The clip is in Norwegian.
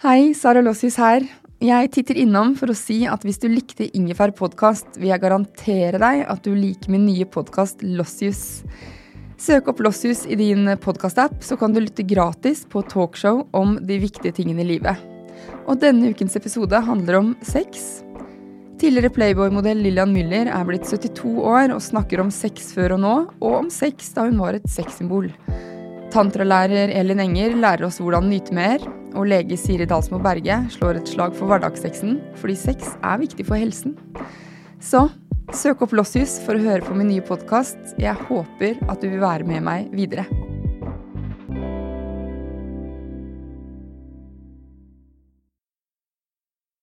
Hei, Sara Lossius her. Jeg titter innom for å si at hvis du likte Ingefær podkast, vil jeg garantere deg at du liker min nye podkast Lossius. Søk opp Lossius i din podkastapp, så kan du lytte gratis på talkshow om de viktige tingene i livet. Og denne ukens episode handler om sex. Tidligere Playboy-modell Lillian Müller er blitt 72 år og snakker om sex før og nå, og om sex da hun var et sexsymbol. Tantralærer Elin Enger lærer oss hvordan nyte mer, og lege Siri Dalsmo Berge slår et slag for hverdagssexen, fordi sex er viktig for helsen. Så søk opp Lossius for å høre på min nye podkast. Jeg håper at du vil være med meg videre.